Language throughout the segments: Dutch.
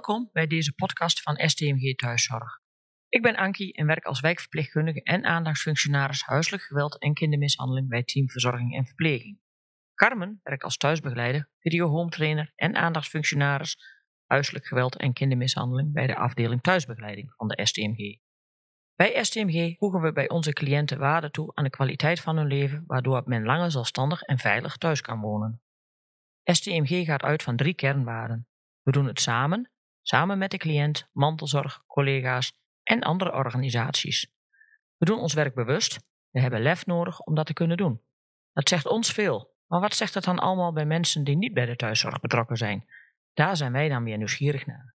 Welkom bij deze podcast van STMG Thuiszorg. Ik ben Ankie en werk als wijkverpleegkundige en aandachtsfunctionaris huiselijk geweld en kindermishandeling bij Team Verzorging en Verpleging. Carmen werkt als thuisbegeleider, videohome trainer en aandachtsfunctionaris huiselijk geweld en kindermishandeling bij de afdeling thuisbegeleiding van de STMG. Bij STMG voegen we bij onze cliënten waarde toe aan de kwaliteit van hun leven, waardoor men langer zelfstandig en veilig thuis kan wonen. STMG gaat uit van drie kernwaarden. We doen het samen, samen met de cliënt, mantelzorg, collega's en andere organisaties. We doen ons werk bewust. We hebben lef nodig om dat te kunnen doen. Dat zegt ons veel. Maar wat zegt het dan allemaal bij mensen die niet bij de thuiszorg betrokken zijn? Daar zijn wij dan weer nieuwsgierig naar.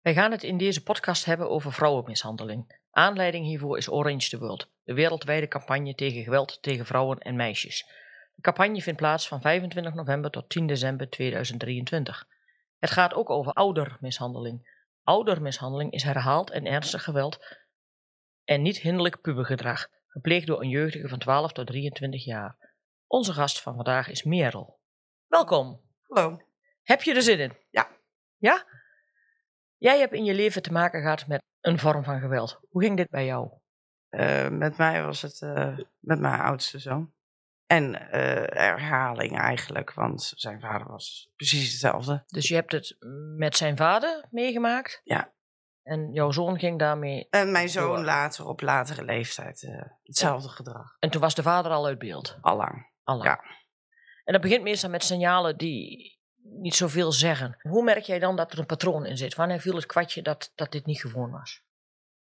Wij gaan het in deze podcast hebben over vrouwenmishandeling. Aanleiding hiervoor is Orange the World, de wereldwijde campagne tegen geweld tegen vrouwen en meisjes. De campagne vindt plaats van 25 november tot 10 december 2023. Het gaat ook over oudermishandeling. Oudermishandeling is herhaald en ernstig geweld en niet hinderlijk pubergedrag, gepleegd door een jeugdige van 12 tot 23 jaar. Onze gast van vandaag is Merel. Welkom. Hallo. Heb je er zin in? Ja. Ja? Jij hebt in je leven te maken gehad met een vorm van geweld. Hoe ging dit bij jou? Uh, met mij was het uh, met mijn oudste zoon. En uh, herhaling eigenlijk, want zijn vader was precies hetzelfde. Dus je hebt het met zijn vader meegemaakt? Ja. En jouw zoon ging daarmee. En mijn zoon door. later op latere leeftijd hetzelfde gedrag. En toen was de vader al uit beeld? Allang. Allang. Ja. En dat begint meestal met signalen die niet zoveel zeggen. Hoe merk jij dan dat er een patroon in zit? Wanneer viel het kwartje dat, dat dit niet gewoon was?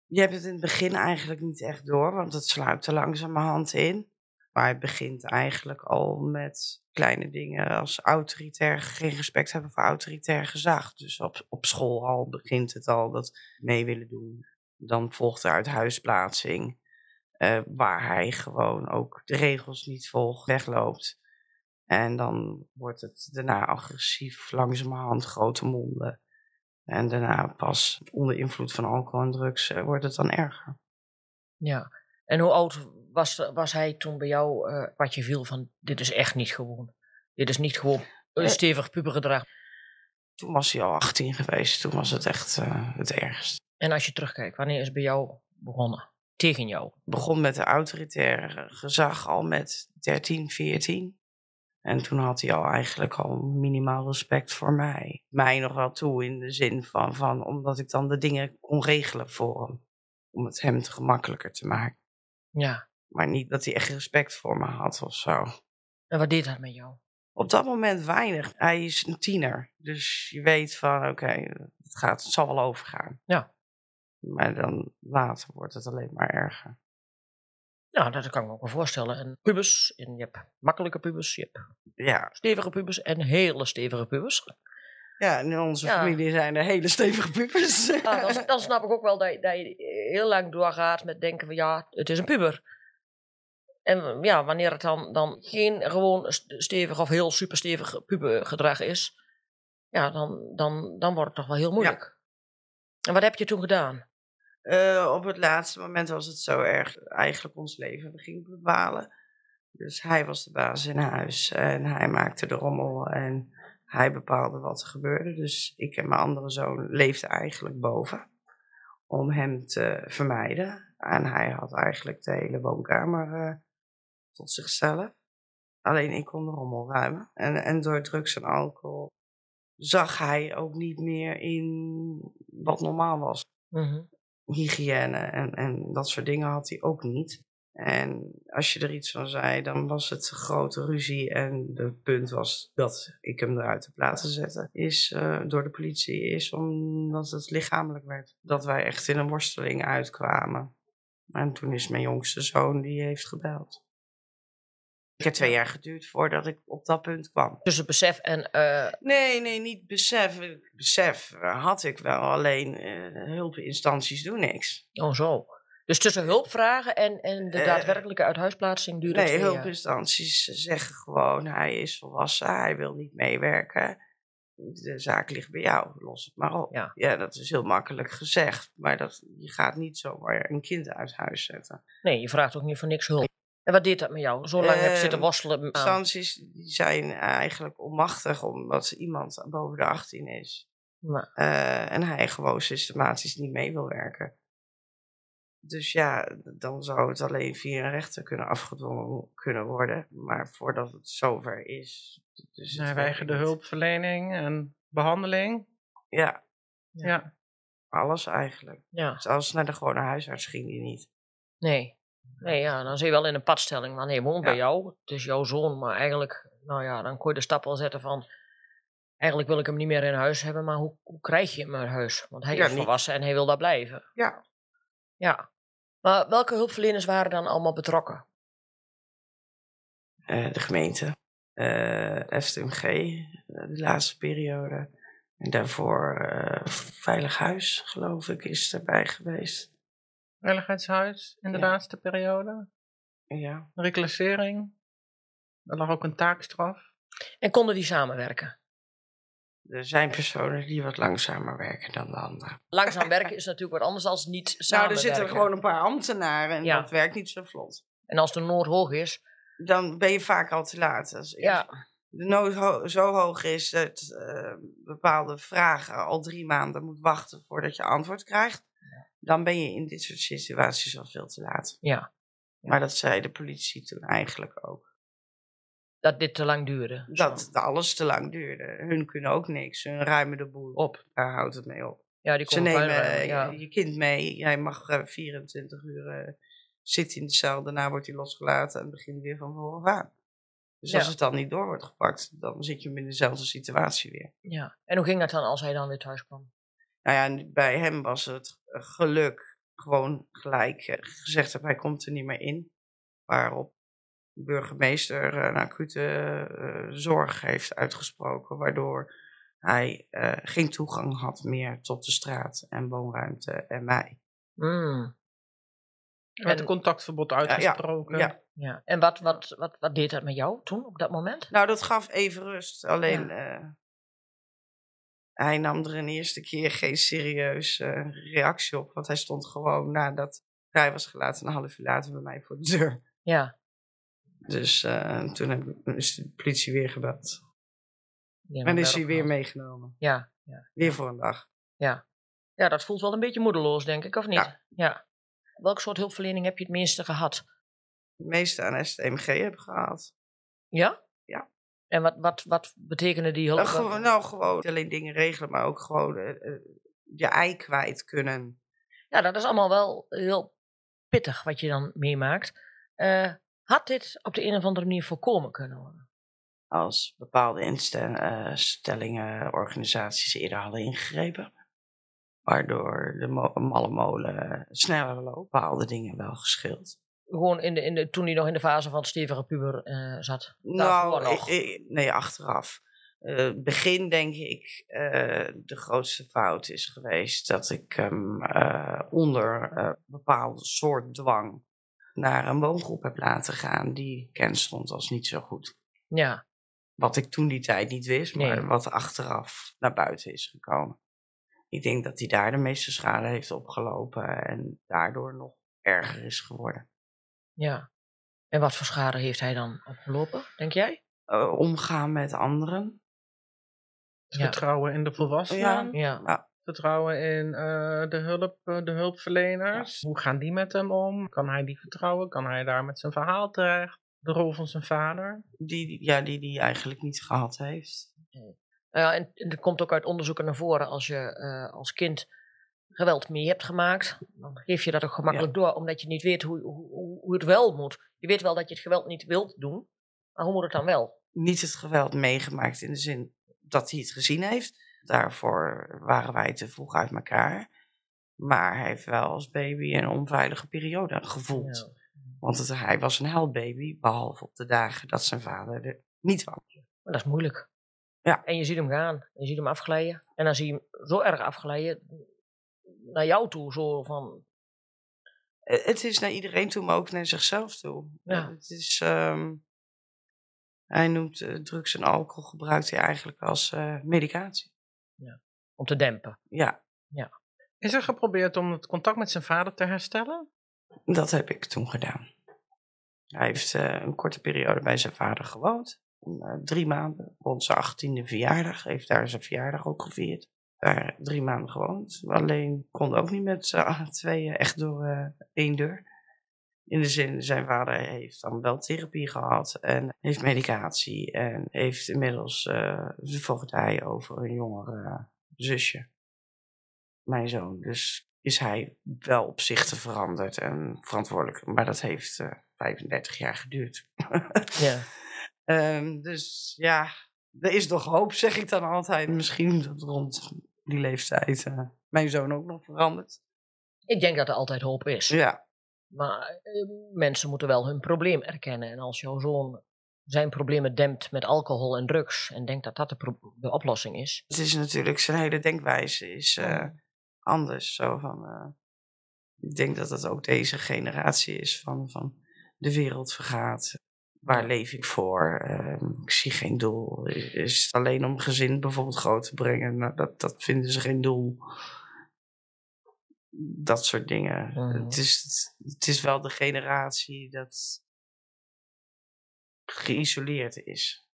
Je hebt het in het begin eigenlijk niet echt door, want het sluipt er langzamerhand in. Maar het begint eigenlijk al met kleine dingen als autoritair, geen respect hebben voor autoritair gezag. Dus op, op school al begint het al dat mee willen doen. Dan volgt er uit huisplaatsing, uh, waar hij gewoon ook de regels niet volgt, wegloopt. En dan wordt het daarna agressief, langzamerhand grote monden. En daarna pas onder invloed van alcohol en drugs uh, wordt het dan erger. Ja, en hoe oud was, was hij toen bij jou uh, wat je viel van dit is echt niet gewoon? Dit is niet gewoon een stevig pubergedrag. Toen was hij al 18 geweest, toen was het echt uh, het ergst. En als je terugkijkt, wanneer is het bij jou begonnen? Tegen jou? Begon met de autoritaire gezag al met 13, 14. En toen had hij al eigenlijk al minimaal respect voor mij. Mij nog wel toe in de zin van, van omdat ik dan de dingen kon regelen voor hem. Om het hem te gemakkelijker te maken. Ja. Maar niet dat hij echt respect voor me had of zo. En wat deed dat met jou? Op dat moment weinig. Hij is een tiener. Dus je weet van oké, okay, het, gaat, het zal wel overgaan. Ja. Maar dan later wordt het alleen maar erger. Nou, dat kan ik me ook wel voorstellen. En pubers, en je hebt makkelijke pubers, je hebt ja. stevige pubers en hele stevige pubers. Ja, in onze ja. familie zijn er hele stevige pubers. Ja, dan, dan, snap ik ook wel dat dat je heel lang doorgaat met denken van ja, het is een puber. En ja, wanneer het dan, dan geen gewoon stevig of heel super stevig pubergedrag is, ja, dan, dan, dan wordt het toch wel heel moeilijk. Ja. En wat heb je toen gedaan? Uh, op het laatste moment was het zo erg eigenlijk ons leven ging bepalen. Dus hij was de baas in huis en hij maakte de rommel en hij bepaalde wat er gebeurde. Dus ik en mijn andere zoon leefden eigenlijk boven om hem te vermijden. En hij had eigenlijk de hele woonkamer uh, tot zichzelf. Alleen ik kon de rommel ruimen. En, en door drugs en alcohol zag hij ook niet meer in wat normaal was. Mm -hmm hygiëne en, en dat soort dingen had hij ook niet. En als je er iets van zei, dan was het grote ruzie. En het punt was dat ik hem eruit heb laten zetten, is uh, door de politie, is omdat het lichamelijk werd. Dat wij echt in een worsteling uitkwamen. En toen is mijn jongste zoon, die heeft gebeld. Heeft twee jaar geduurd voordat ik op dat punt kwam. Het besef en. Uh... Nee, nee, niet besef. Besef had ik wel, alleen uh, hulpinstanties doen niks. Oh, zo. Dus tussen hulpvragen en, en de daadwerkelijke uithuisplaatsing duurt het Nee, hulpinstanties zeggen gewoon: hij is volwassen, hij wil niet meewerken. De zaak ligt bij jou, los het maar op. Ja, ja dat is heel makkelijk gezegd, maar dat, je gaat niet zomaar een kind uit huis zetten. Nee, je vraagt ook niet voor niks hulp. En wat deed dat met jou? Zo lang uh, heb je zitten worstelen? Instanties die zijn eigenlijk onmachtig omdat iemand boven de 18 is. Maar, Eh, en hij gewoon systematisch niet mee wil werken. Dus ja, dan zou het alleen via een rechter kunnen afgedwongen kunnen worden. Maar voordat het zover is. Dus Hij weigerde niet. hulpverlening en behandeling. Ja, Ja. Ja. alles eigenlijk. ja, Zelfs naar de gewone huisarts ging die niet. nee. Nee, ja, dan zie je wel in een padstelling van, hij woont bij jou, het is jouw zoon, maar eigenlijk, nou ja, dan kon je de stap wel zetten van, eigenlijk wil ik hem niet meer in huis hebben, maar hoe, hoe krijg je hem in huis? Want hij Ja, is volwassen en hij wil daar blijven. Ja, Ja. Maar welke hulpverleners waren dan allemaal betrokken? eh, de gemeente, eh STMG, eh, de laatste periode. En daarvoor eh, Veilig Huis, geloof ik, is erbij geweest. Veiligheidshuis in de Ja. laatste periode. Ja, Reclassering. Er lag ook een taakstraf. En konden die samenwerken? er zijn personen die wat langzamer werken dan de anderen. Langzaam werken is natuurlijk wat anders dan niet Nou, er samenwerken. zitten gewoon een paar ambtenaren en Ja. dat werkt niet zo vlot. En als de nood hoog is, Dan ben je vaak al te laat. Als ja, de nood ho- zo hoog is dat eh, bepaalde vragen al drie maanden moet wachten voordat je antwoord krijgt, dan ben je in dit soort situaties al veel te laat. ja, Maar dat zei de politie toen eigenlijk ook. dat dit te lang duurde. Dat alles te lang duurde. Hun kunnen ook niks. Hun ruimen de boel op. Daar houdt het mee op. Ja, die Ze nemen ruimen, eh, ja. je, je kind mee. Jij mag eh, 24 uur eh, zitten in de cel. Daarna wordt hij losgelaten en begint weer van vooraf aan. Dus als het dan niet door wordt gepakt, dan zit je hem in dezelfde situatie weer. ja. En hoe ging dat dan als hij dan weer thuis kwam? Nou ja, bij hem was het eh, geluk gewoon gelijk eh, gezegd dat hij komt er niet meer in. Waarop de burgemeester een acute eh, zorg heeft uitgesproken, waardoor hij eh, geen toegang had meer tot de straat en woonruimte en mij. En- een contactverbod uitgesproken. ja. ja. En wat, wat, wat, wat deed dat met jou toen, op dat moment? Nou, dat gaf even rust. Alleen eh, hij nam er een eerste keer geen serieuze reactie op. Want hij stond gewoon nadat hij was gelaten, een half uur later bij mij voor de deur. Ja. Dus eh, toen heb, ik- is de politie weer gebeld. ja en is hij weer meegenomen. Ja, ja. Weer voor een dag. Ja, dat voelt wel een beetje moedeloos, denk ik, of niet? Ja. ja. Welk soort hulpverlening heb je het meeste gehad? De meeste aan STMG heb gehaald. Ja? Ja. En wat, wat, wat betekenen die hulp? Nou, gewoon, nou, gewoon niet alleen dingen regelen, maar ook gewoon eh, eh, je ei kwijt kunnen. Ja, dat is allemaal wel heel pittig wat je dan meemaakt. Had dit op de een of andere manier voorkomen kunnen worden? Als bepaalde instellingen, organisaties eerder hadden ingegrepen. Waardoor de mo- malle molen sneller loopt. Bepaalde dingen wel geschild. Gewoon in de, in de, toen hij nog in de fase van stevige puber eh, zat. Nou, nog. ik- ik- nee, achteraf. Eh, begin denk ik eh, de grootste fout is geweest dat ik hem onder eh bepaalde soort dwang naar een woongroep heb laten gaan die bekend stond als niet zo goed. Ja, Wat ik toen die tijd niet wist, maar Nee. wat achteraf naar buiten is gekomen. Ik denk dat hij daar de meeste schade heeft opgelopen en daardoor nog erger is geworden. Ja. En wat voor schade heeft hij dan opgelopen, denk jij? Eh, omgaan met anderen. Ja. Vertrouwen in de volwassenen. Ja. Ja, Vertrouwen in eh, de, hulp, eh, de hulpverleners. Hoe gaan die met hem om? Kan hij die vertrouwen? Kan hij daar met zijn verhaal terecht? De rol van zijn vader? Die, ja, die die eigenlijk niet gehad heeft. Ja, en, en er komt ook uit onderzoeken naar voren als je eh, als kind geweld mee hebt gemaakt, dan geef je dat ook gemakkelijk door, omdat je niet weet hoe, hoe, hoe- het wel moet. Je weet wel dat je het geweld niet wilt doen, maar hoe moet het dan wel? Niet het geweld meegemaakt in de zin dat hij het gezien heeft. Daarvoor waren wij te vroeg uit elkaar. Maar hij heeft wel als baby een onveilige periode gevoeld. Ja. Want het, hij was een heldbaby, behalve op de dagen dat zijn vader er niet was. Maar dat is moeilijk. Ja. En je ziet hem gaan, je ziet hem afglijden. En dan zie je hem zo erg afglijden naar jou toe, zo van, Eh, Het is naar iedereen toe, maar ook naar zichzelf toe. Ja. Eh, Het is, ehm, hij noemt eh, drugs en alcohol gebruikt hij eigenlijk als eh, medicatie. om te dempen. Ja, Is er geprobeerd om het contact met zijn vader te herstellen? dat heb ik toen gedaan. Hij heeft eh, een korte periode bij zijn vader gewoond. Drie maanden, rond zijn achttiende verjaardag. Heeft daar zijn verjaardag ook gevierd. Daar drie maanden gewoond. Alleen kon ook niet met z'n tweeën echt door uh, één deur. In de zin, zijn vader heeft dan wel therapie gehad en heeft medicatie en heeft inmiddels uh, de voogdij over een jonger zusje. Mijn zoon. Dus is hij wel opzichten veranderd en verantwoordelijk. Maar dat heeft uh, 35 jaar geduurd. ja. Um, dus ja, er is nog hoop, zeg ik dan altijd. Misschien dat rond die leeftijd uh, mijn zoon ook nog verandert. Ik denk dat er altijd hoop is. Ja. Maar uh, mensen moeten wel hun probleem erkennen. En als jouw zoon zijn problemen dempt met alcohol en drugs en denkt dat dat de, de oplossing is. Het is natuurlijk, zijn hele denkwijze is uh, anders. Zo van, uh, ik denk dat het ook deze generatie is van, van de wereld vergaat. Waar leef ik voor? Uh, ik zie geen doel. Is het alleen om gezin bijvoorbeeld groot te brengen? Nou, dat, dat vinden ze geen doel. Dat soort dingen. Mhm. Het, is, het is wel de generatie dat geïsoleerd is.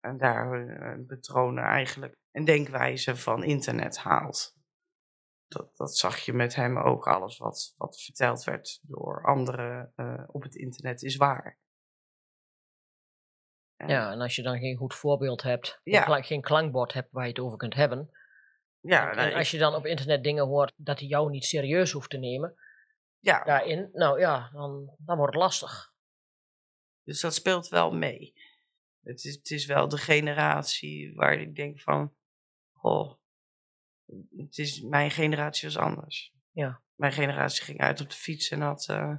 En daar hun patronen eigenlijk een denkwijze van internet haalt. Dat, dat zag je met hem ook. Alles wat, wat verteld werd door anderen uh, op het internet is waar. Ja, en als je dan geen goed voorbeeld hebt, Ja. geen klankbord hebt waar je het over kunt hebben. Ja, en nee, als je dan op internet dingen hoort dat hij jou niet serieus hoeft te nemen, ja, daarin, nou ja, dan, dan wordt het lastig. dus dat speelt wel mee. Het is, het is wel de generatie waar ik denk van, oh, het is, mijn generatie was anders. Ja. Mijn generatie ging uit op de fiets en had uh,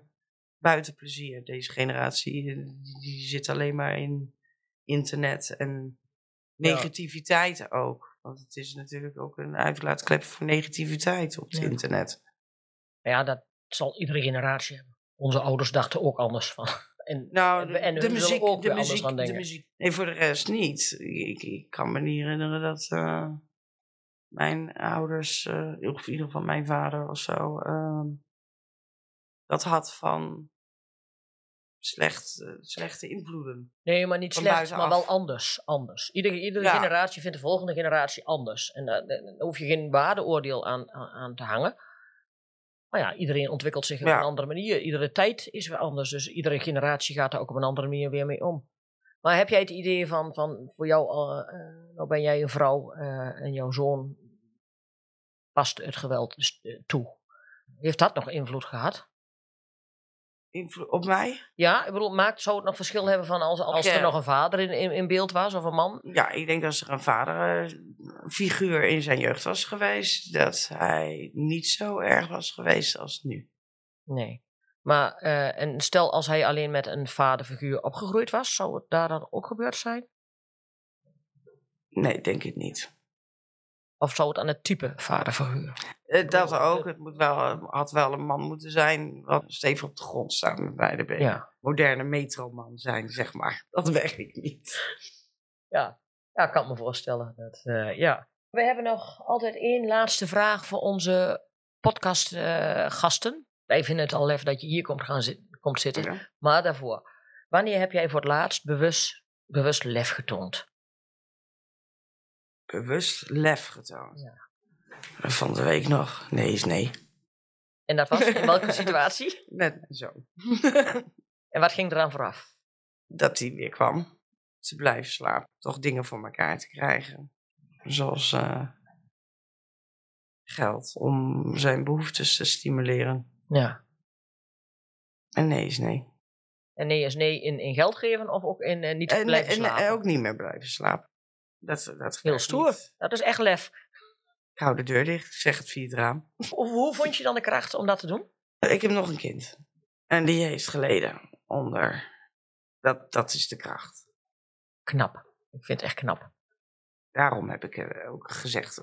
buitenplezier. Deze generatie eh, die, die zit alleen maar in internet en Ja. negativiteit ook. Want het is natuurlijk ook een uitlaatklep voor negativiteit op het Ja. internet. Ja, dat zal iedere generatie hebben. Onze ouders dachten ook anders van. En, Nou, en de, hun de muziek, ook de muziek, de denken. muziek. Nee, voor de rest niet. Ik, ik kan me niet herinneren dat eh, mijn ouders, eh, of in ieder geval mijn vader of zo, ehm, dat had van slecht, eh, slechte invloeden. Nee, maar niet slecht, maar wel anders. anders. Iedere, iedere Ja. generatie vindt de volgende generatie anders. En daar daar hoef je geen waardeoordeel aan, aan, aan te hangen. Maar ja, iedereen ontwikkelt zich op Ja. een andere manier. Iedere tijd is weer anders. Dus iedere generatie gaat daar ook op een andere manier weer mee om. Maar heb jij het idee van, van voor jou, eh, eh, nou ben jij een vrouw eh, en jouw zoon past het geweld dus, eh, toe. Heeft dat nog invloed gehad? Invloed op mij? Ja, ik bedoel, maakt, zou het nog verschil hebben van als, als Ja. er nog een vader in, in, in beeld was of een man? Ja, ik denk als er een vaderfiguur in zijn jeugd was geweest, dat hij niet zo erg was geweest als nu. Nee. Maar eh, en stel als hij alleen met een vaderfiguur opgegroeid was, zou het daar dan ook gebeurd zijn? Nee, denk ik niet. Of zou het aan het type vaderfiguur? Eh, dat bedoel, ook. eh, Het moet wel, had wel een man moeten zijn wat stevig op de grond staat met beide benen. Ja. Moderne metroman zijn, zeg maar. Dat werkt niet. Ja. ja, ik kan me voorstellen. Dat, eh, ja. We hebben nog altijd één laatste vraag voor onze podcastgasten. Wij vinden het al lef dat je hier komt, gaan zit- komt zitten. Ja. Maar daarvoor, wanneer heb jij voor het laatst bewust, bewust lef getoond? Bewust lef getoond. Ja. Van de week nog. Nee is nee. En dat was in welke situatie? Met zoon. En wat ging er aan vooraf? dat hij weer kwam. Te blijven slapen. Toch dingen voor elkaar te krijgen. Zoals eh, geld om zijn behoeftes te stimuleren. Ja. En nee is nee. En nee is nee in, in geld geven of ook in eh, niet En, blijven en, slapen? en ook niet meer blijven slapen. Dat, dat Heel stoer. niet. Dat is echt lef. Ik hou de deur dicht. Zeg het via het raam. Hoe, hoe vond je dan de kracht om dat te doen? Ik heb nog een kind. En die heeft geleden onder. Dat, dat is de kracht. Knap. Ik vind het echt knap. Daarom heb ik eh, ook gezegd.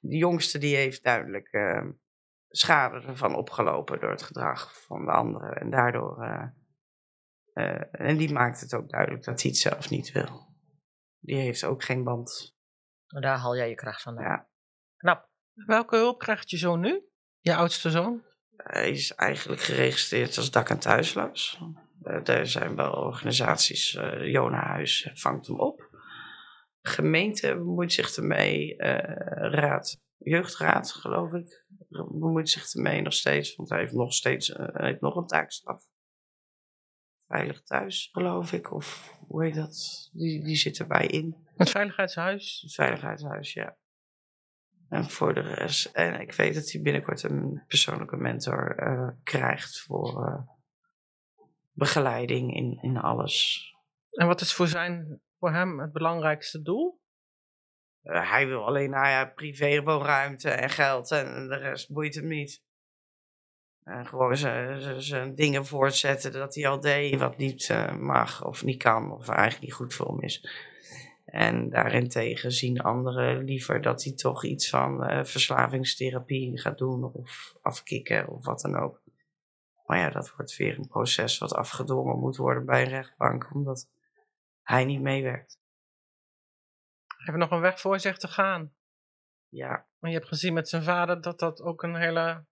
De jongste die heeft duidelijk eh, schade ervan opgelopen door het gedrag van de anderen. En daardoor. eh, eh, en die maakt het ook duidelijk dat hij het zelf niet wil. Die heeft ook geen band. En daar haal jij je kracht vandaan. Ja. Knap. Welke hulp krijgt je zoon nu? Je oudste zoon? Hij is eigenlijk geregistreerd als dak- en thuisloos. Eh, er zijn wel organisaties, eh Jonahuis vangt hem op. Gemeente bemoeit zich ermee, eh, raad jeugdraad, geloof ik. Bemoeit zich ermee nog steeds, want hij heeft nog steeds uh, heeft nog een taakstraf. Veilig thuis, geloof ik. Of hoe heet dat? Die, die zit erbij in. Het veiligheidshuis? Het veiligheidshuis, ja. En voor de rest. En ik weet dat hij binnenkort een persoonlijke mentor uh, krijgt voor uh, begeleiding in, in alles. En wat is voor, zijn, voor hem het belangrijkste doel? Uh, hij wil alleen nou ja, privé woonruimte en geld en de rest boeit hem niet. En gewoon zijn dingen voortzetten dat hij al deed wat niet mag of niet kan of eigenlijk niet goed voor hem is. En daarentegen zien anderen liever dat hij toch iets van uh, verslavingstherapie gaat doen of afkicken of wat dan ook. Maar ja, dat wordt weer een proces wat afgedwongen moet worden bij een rechtbank, omdat hij niet meewerkt. Hij heeft nog een weg voor zich te gaan. Ja. Maar je hebt gezien met zijn vader dat dat ook een hele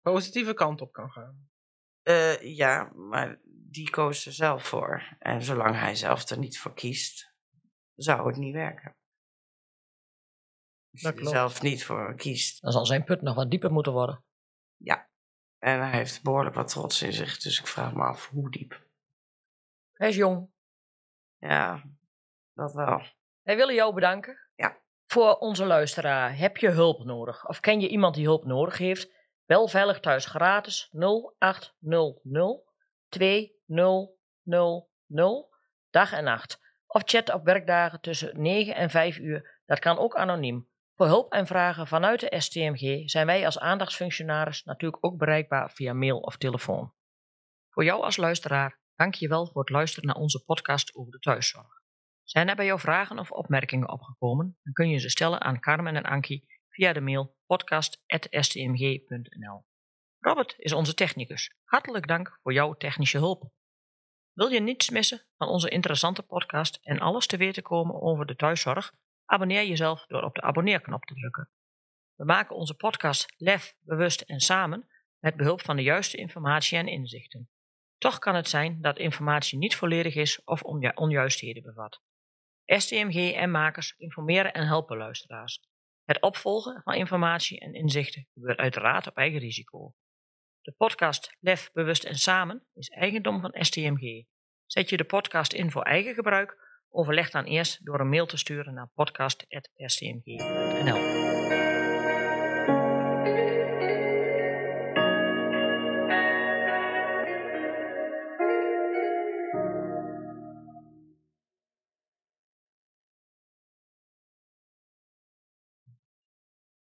positieve kant op kan gaan. Uh, ja, maar die koos er zelf voor. En zolang hij zelf er niet voor kiest, zou het niet werken. Als Dat je er zelf niet voor kiest. Dan zal zijn put nog wat dieper moeten worden. Ja. En hij heeft behoorlijk wat trots in zich, dus ik vraag me af hoe diep. Hij is jong. Ja, dat wel. Wij willen jou bedanken. Ja. Voor onze luisteraar. Heb je hulp nodig? Of ken je iemand die hulp nodig heeft? Bel veilig thuis gratis 0800 2000 dag en nacht. Of chat op werkdagen tussen 9 en 5 uur. Dat kan ook anoniem. Voor hulp en vragen vanuit de STMG zijn wij als aandachtsfunctionaris natuurlijk ook bereikbaar via mail of telefoon. Voor jou als luisteraar, dank je wel voor het luisteren naar onze podcast over de thuiszorg. Zijn er bij jou vragen of opmerkingen opgekomen? Dan kun je ze stellen aan Carmen en Ankie via de mail podcast.stmg.nl. Robert is onze technicus. Hartelijk dank voor jouw technische hulp. Wil je niets missen van onze interessante podcast en alles te weten komen over de thuiszorg? Abonneer jezelf door op de abonneerknop te drukken. We maken onze podcast lef, bewust en samen met behulp van de juiste informatie en inzichten. Toch kan het zijn dat informatie niet volledig is of onju onjuistheden bevat. STMG en makers informeren en helpen luisteraars. Het opvolgen van informatie en inzichten gebeurt uiteraard op eigen risico. De podcast Lef, Bewust en Samen is eigendom van STMG. Zet je de podcast in voor eigen gebruik? Overleg dan eerst door een mail te sturen naar podcast.stmg.nl.